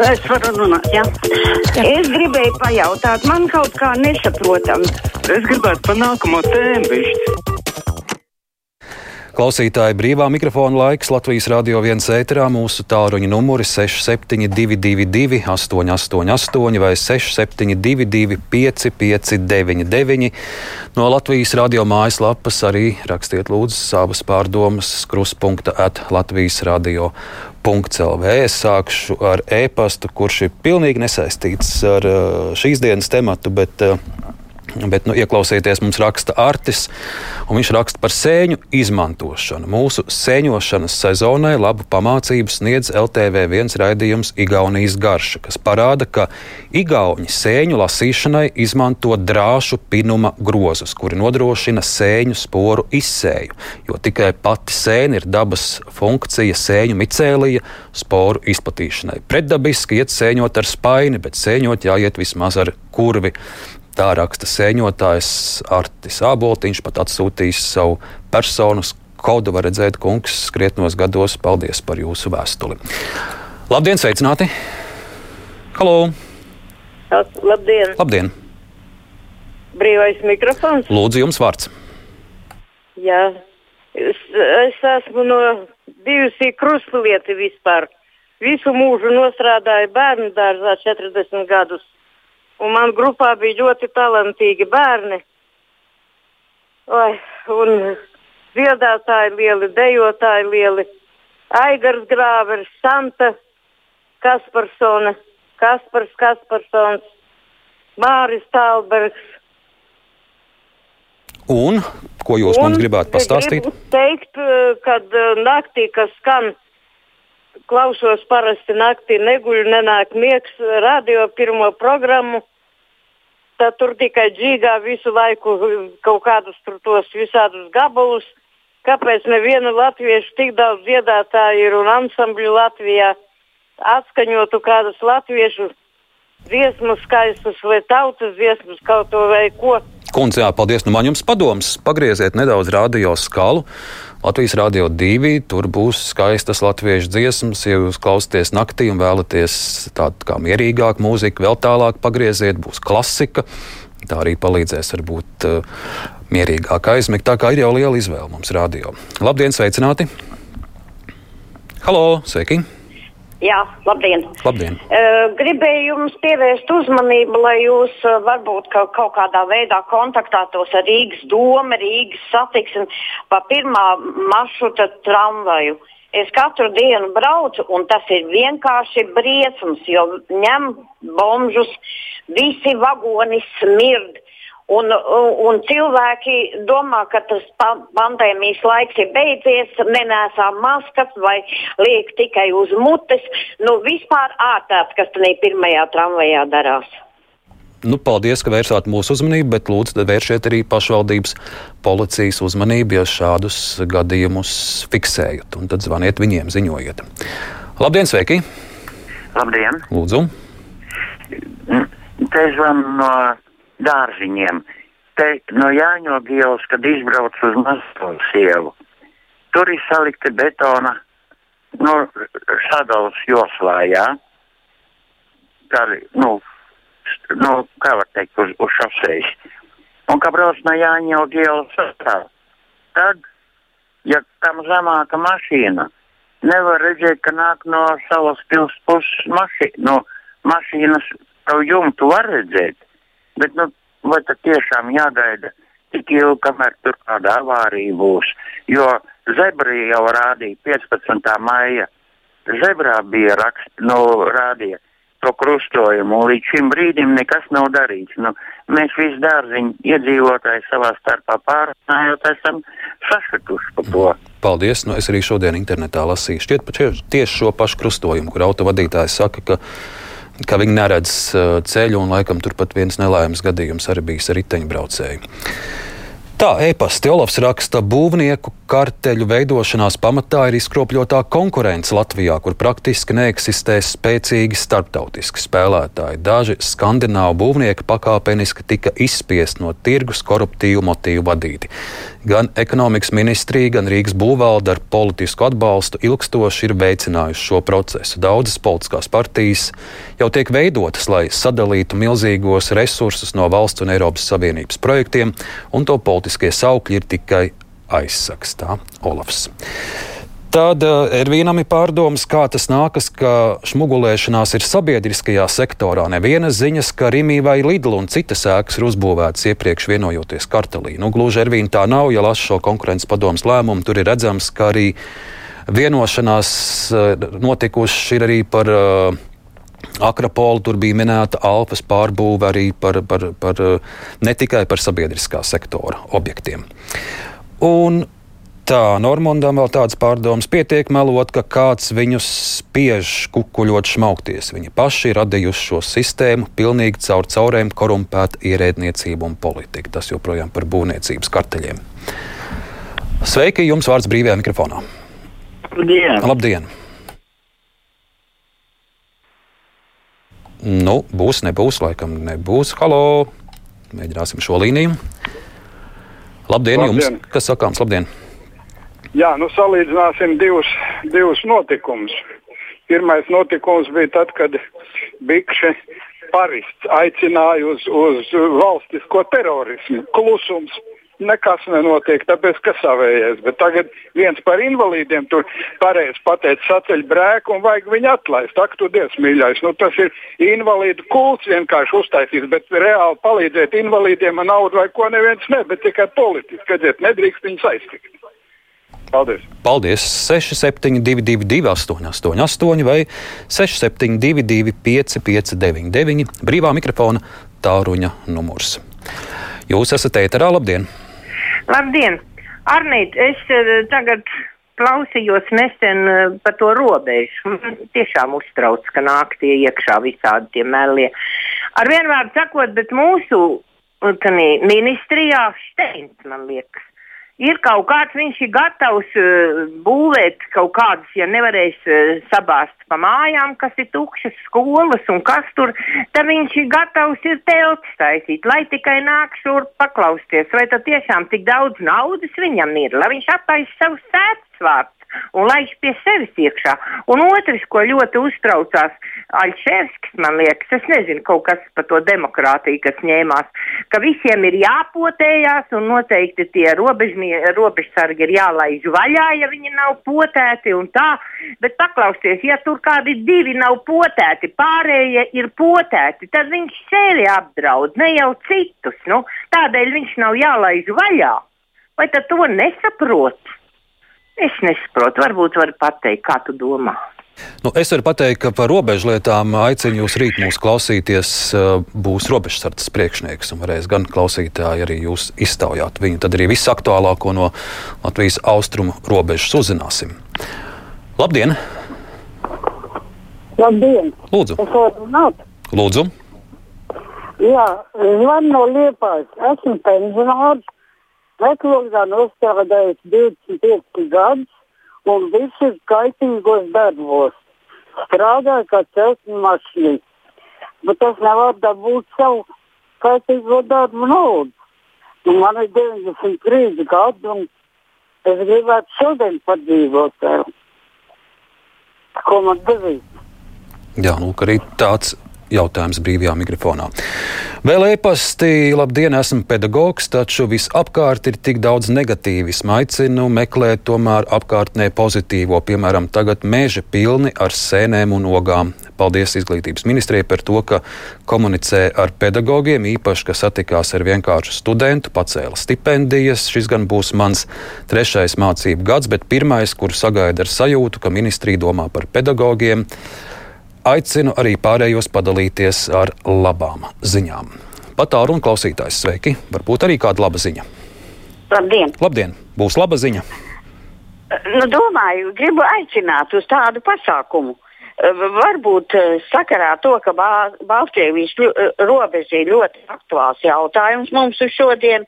Es varu runāt, jā. Es gribēju pajautāt, man kaut kā nesaprotam. Es gribētu par nākamo tēmu bišķi. Klausītāji brīvā mikrofona laiks Latvijas radio viens ēterā. Mūsu tālruņa numuri 6722, 888, vai 6722, 559, no Latvijas radio mājaslapas arī rakstiet lūdzu savas pārdomas kruspunkta at Latvijas radio. .lv. Es sākšu ar e-pastu, kurš ir pilnīgi nesaistīts ar šīs dienas tematu, bet Bet, nu, ieklausieties, mums raksta Artis, un viņš raksta par sēņu izmantošanu. Mūsu sēņošanas sezonai labu pamācību sniedz LTV1 raidījums Igaunijas garša, kas parāda, ka Igauni sēņu lasīšanai izmanto drāšu pinuma grozus, kuri nodrošina sēņu sporu izsēju, jo tikai pati sēne ir dabas funkcija sēņu micēlija sporu izplatīšanai. Pretdabiski iet sēņot ar spaini, bet sēņot jāiet vismaz ar kurvi. Tā raksta sēņotājs Artis Āboltiņš, pat atsūtījis savu personas kodu. Var redzēt, kungs, skrietnos gados. Paldies par jūsu vēstuli. Labdien, sveicināti! Halo! Labdien! Labdien. Brīvais mikrofons. Lūdzu, jums vārds. Jā, es, es esmu no bijusi krustlieti vispār. Visu mūžu nostrādāju bērnu dārzā 40 gadus un man grupā bija ļoti talantīgi bērni. Oi, un dziedātāji lieli, dejotāji lieli. Aigars Grāvers, Santa Kasparsona, Kaspars Kasparsons, Māris Talbergs. Un ko jūs un mums gribētu pastāstīt? Gribu teikt, kad naktī, kas skan klausos parasti naktī, neguļu, nenāk miegs, radio pirmo programmu. Tad tur tikai džīgā visu laiku kaut kādus tur tos visādus gabalus. Kāpēc neviena latviešu tik daudz dziedātāju ir un ansambļu Latvijā atskaņotu kādas latviešu dziesmas skaistas vai tautas dziesmas kaut ko vai ko? Kundze, jā, paldies. Nu, man jums padoms, pagrieziet nedaudz radio skalu. Latvijas Rādio 2. Tur būs skaistas latviešu dziesmas. Ja jūs klausāties naktī un vēlaties tādu kā mierīgāku mūziku, vēl tālāk pagrieziet, būs klasika. Tā arī palīdzēs varbūt uh, mierīgāk aizmigt. Tā kā ir jau liela izvēle mums radio. Labdien, sveicināti! Halo, sveiki! Jā, labdien! labdien. Uh, gribēju jums pievērst uzmanību, lai jūs uh, varbūt kaut, kaut kādā veidā kontaktētos ar Rīgas domu, Rīgas satiksmi pa pirmā maršruta tramvaju. Es katru dienu braucu, un tas ir vienkārši briesmas, jo ņem bomžus, visi vagoni smird. Un, un cilvēki domā, ka tas pandēmijas laiks ir beidzies, nenēsā maskas vai liek tikai uz mutes. Nu, vispār ārkārt, kas tajā pirmajā tramvajā darās. Nu, paldies, ka vērsāt mūsu uzmanību, bet lūdzu, vēršiet arī pašvaldības policijas uzmanību, ja šādus gadījumus fiksējat. Un tad zvaniet viņiem, ziņojiet. Labdien, sveiki! Labdien! Lūdzu! Te zvanu no dārziņiem. Te no Jāņoga ielas, kad izbrauc uz Maskavas ielu, tur ir salikta betona nu, sadalas joslā, jā. Tā, nu, nu, kā var teikt, uz, uz šoseis. Un kā brauc no Jāņoga ielas sastāv, tad, ja tam zemāka mašīna, nevar redzēt, ka nāk no salas pils puses maši, no mašīnas, tavu jumtu var redzēt Bet, nu, vai tad tiešām jāgaida tik ilgi, kamēr tur kāda avārija būs? Jo zebrī jau rādīja 15. maija. Zebrā bija raksts, nu, rādīja to krustojumu, un līdz šim brīdim nekas nav darīts. Nu, mēs visi dārziņi iedzīvotāji savā starpā pārunājot, esam sašutuši par to. Paldies! Nu, es arī šodien internetā lasīju šķiet tieši šo pašu krustojumu, kur autovadītājs saka, ka ka viņi neredz uh, ceļu, un laikam turpat viens nelaimes gadījums arī bijis ar riteņbraucēju. Tā e-pasta Olofs raksta, būvnieku karteļu veidošanās pamatā ir izkropļotā konkurence Latvijā, kur praktiski neeksistē spēcīgi starptautiski spēlētāji. Daži skandināvu būvnieki pakāpeniski tika izspiest no tirgus koruptīvu motīvu vadīti. Gan ekonomikas ministrija, gan Rīgas būvvalde ar politisku atbalstu ilgstoši ir veicinājuši šo procesu. Daudzas politiskās partijas jau tiek veidotas, lai sadalītu milzīgos resursus no valsts un Eiropas Savienības projektiem, un to politiskie saukļi ir tikai aizsaks. Tā Olafs. Tad eh, Ervīnam ir pārdomas, kā tas nākas, ka šmugulēšanās ir sabiedriskajā sektorā. Nevienas ziņas, ka Rīgā vai Lidl un citas ēkas ir uzbūvētas iepriekš vienojoties kartelī. Nu, gluži Ervīna tā nav, ja lasu šo konkurences padomus lēmumu, tur ir redzams, ka arī vienošanās eh, notikušas ir arī par uh, Akropolu tur bija minēta Alpas pārbūve arī par, par, par, ne tikai par sabiedriskā sektora objektiem. Un Tā Normandam vēl tādas pārdomas pietiek melot, ka kāds viņus spiež kukuļot šmaukties. Viņi paši ir radījuši šo sistēmu pilnīgi caur caurēm korumpēta ierēdniecību un politiku. Tas joprojām par būvniecības karteļiem. Sveiki, jums vārds brīvajā mikrofonā. Labdien! Labdien. Nu, būs, nebūs, laikam nebūs. Halo! Mēģināsim šo līniju. Labdien, Labdien. jums! Kas sakāms? Labdien! Jā, nu salīdzināsim divus, divus notikumus. Pirmais notikums bija tad, kad Bikši parists aicināja uz, uz valstisko terorismu. Klusums. Nekas nenotiek, tāpēc ka savējies. Bet tagad viens par invalīdiem tur pareizi pateica, saceļ brēku un vajag viņu atlaist. Ak, tu dievs mīļais. Nu, tas ir invalīdu kults vienkārši uztaisīts, bet reāli palīdzēt invalīdiem ar naudu vai ko neviens ne, bet tikai politiski. Kad nedrīkst viņus aiztikt. Paldies! Paldies! 6722, 888, vai 672, 559, brīvā mikrofona tāruņa numurs. Jūs esat ēterā, labdien! Labdien! Arnīt, es uh, tagad klausījos nesen uh, par to robežu. Man tiešām uztrauc, ka nāk tie iekšā visādi tie melie. Ar vienu vārdu sakot, bet mūsu tanī, ministrijā Steins, man liekas, ir kaut kāds, viņš ir gatavs uh, būvēt kaut kādus, ja nevarēs uh, sabāzt pa mājām, kas ir tukšas skolas un kas tur, tad viņš ir gatavs ir telts taisīt, lai tikai nāk šurp paklausties, vai tad tiešām tik daudz naudas viņam ir, lai viņš attaisa savus sēdesvārtus un laiž pie sevis iekšā. Un otrs, ko ļoti uztraucās Aļševskis, man liekas, es nezinu, kaut kas par to demokrātiju, kas ņēmās, ka visiem ir jāpotējās un noteikti tie robežsargi ir jālaiž vaļā, ja viņi nav potēti un tā. Bet paklausieties, ja tur kādi divi nav potēti, pārējie ir potēti, tad viņš sevi apdraud, ne jau citus. Nu, tādēļ viņš nav jālaiž vaļā. Vai tad to nesaprot? Es nesaprotu, varbūt var pateikt, kā tu domā. Nu, es varu pateikt, ka par robežlietām aicinu jūs rīt mūs klausīties. Būs robežsardzes priekšnieks un varēs gan klausītāji arī jūs iztaujāt viņu. Tad arī visu aktuālāko no Latvijas austrumu robežas uzzināsim. Labdien! Labdien! Lūdzu! Lūdzu! Jā, zvanu no Liepājas. Esmu pensionārs Meklogā nostrādājis 25 gadus un visus kaitīgos darbos. Strādāju kā celtņu mašīnists, bet tas nevar dabūt savu kaitīgo darbu naudu. Un nu, man ir 93 gadi un es gribētu šodien padzīvot. Ko man darīt? Jā, nu, arī tāds jautājums brīvajā mikrofonā. Vēl e-pasti, labdien, esmu pedagogs, taču visapkārt ir tik daudz negatīvisma. Aicinu meklēt tomēr apkārtnē pozitīvo, piemēram, tagad meži pilni ar sēnēm un ogām. Paldies izglītības ministrijai par to, ka komunicē ar pedagogiem, īpaši, ka satikās ar vienkāršu studentu, pacēla stipendijas. Šis gan būs mans trešais mācību gads, bet pirmais, kuru sagaida ar sajūtu, ka ministrija domā par pedagogiem. Aicinu arī pārējos padalīties ar labām ziņām. Pat tālu un klausītājs sveiki. Varbūt arī kāda laba ziņa. Labdien! Labdien! Būs laba ziņa! Nu, domāju, gribu aicināt uz tādu pasākumu. Varbūt eh, sakarā to, ka Baltkrievijas robeža ir ļoti aktuāls jautājums mums uz šodienu,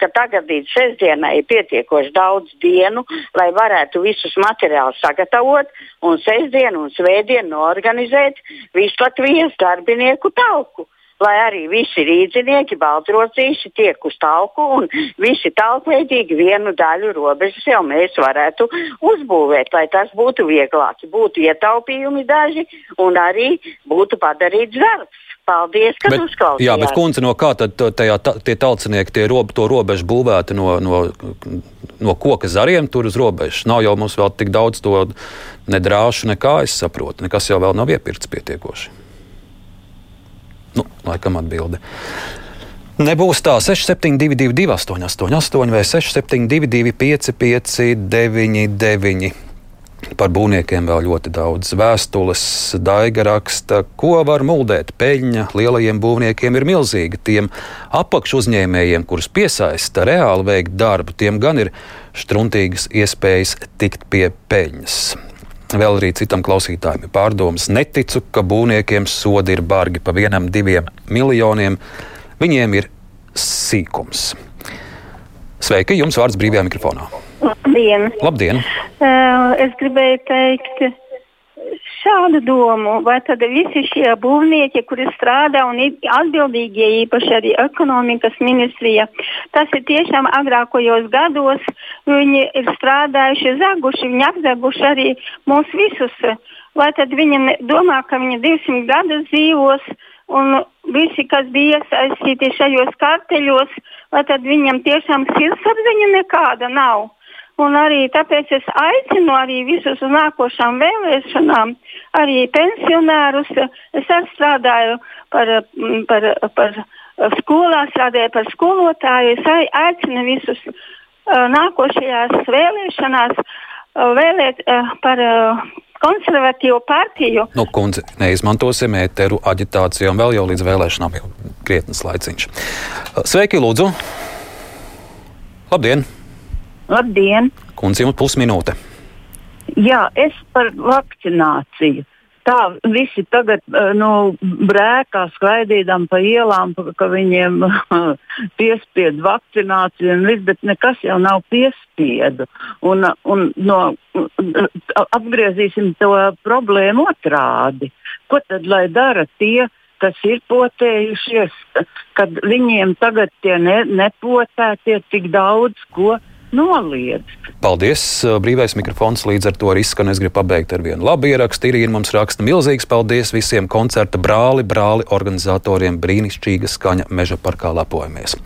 ka tagad līdz sestdienai ir pietiekoši daudz dienu, lai varētu visus materiālus sagatavot un sestdienu un svētdienu norganizēt visu Latvijas darbinieku talku. Lai arī visi rīznieki, baltrocīši tiek uz talku un visi talkveidīgi vienu daļu robežas jau mēs varētu uzbūvēt, lai tas būtu vieglāk, būtu ietaupījumi daži un arī būtu padarīts darbs. Paldies, ka uzklausījāt. Jā, bet kundze, no kā tad tajā, ta, tie talcinieki tie rob, to robežu būvēti no, no, no koka zariem tur uz robežas? Nav jau mums vēl tik daudz to nedrāšu, nekā es saprotu. Nekas jau vēl nav iepirkts pietiekoši. Nu, laikam atbilde. Nebūs tā 6722, 888, vai 672, 559, Par būvniekiem vēl ļoti daudz vēstules, daiga raksta, ko var muldēt. Peļņa lielajiem būvniekiem ir milzīga. Tiem apakšu uzņēmējiem, kurus piesaista reāli veikt darbu, tiem gan ir struntīgas iespējas tikt pie peļņas. Vēl arī citam klausītājam ir pārdomas. Neticu, ka būvniekiem sodi ir bargi pa vienam, diviem miljoniem. Viņiem ir sīkums. Sveiki, jums vārds brīvajā mikrofonā. Labdien! Labdien. Uh, es gribēju teikt šādu domu, vai tad visi šie būvnieki, kuri strādā un atbildīgie īpaši arī ekonomikas ministrija, tas ir tiešām agrākajos gados, viņi ir strādājuši, zaguši, viņi apzaguši arī mūs visus. Vai tad viņi domā, ka viņi 200 gadus dzīvos un visi, kas bija iesaistīti šajos karteļos, vai tad viņam tiešām sirdsapziņa nekāda nav? Un arī tāpēc es aicinu arī visus uz nākošām vēlēšanām, arī pensionārus. Es arī strādāju par, mm, par, par skolā, strādāju par skolotāju. Es aicinu visus nākošajās vēlēšanās vēlēt par konservatīvu partiju. Nu, kundze, neizmantosim ēteru aģitāciju, un vēl jau līdz vēlēšanām jau krietnes laiciņš. Sveiki, lūdzu! Labdien! Labdien! Kundze, jums pusminūte. Jā, es par vakcināciju. Tā visi tagad eh, nu, brēkā skraidīdām pa ielām, ka viņiem piespiedu vakcināciju un viss, bet nekas jau nav piespiedu. Un, un no, apgriezīsim to problēmu otrādi. Ko tad lai dara tie, kas ir potējušies, kad viņiem tagad tie ne, nepotētie tik daudz ko noliedz. Paldies! Brīvais mikrofons līdz ar to arī izskan. Es gribu pabeigt ar vienu labu ierakstu. Irīna mums raksta milzīgs paldies visiem koncerta brāli, brāli organizatoriem. Brīnišķīga skaņa meža parkā lepojamies.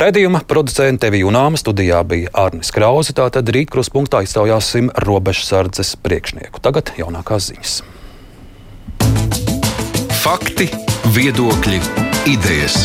Radījuma producente Vijunāma studijā bija Arnis Krause. Tātad rīt kruspunktā iztaujāsim robežsardzes priekšnieku. Tagad jaunākās ziņas. Fakti, viedokļi, idejas.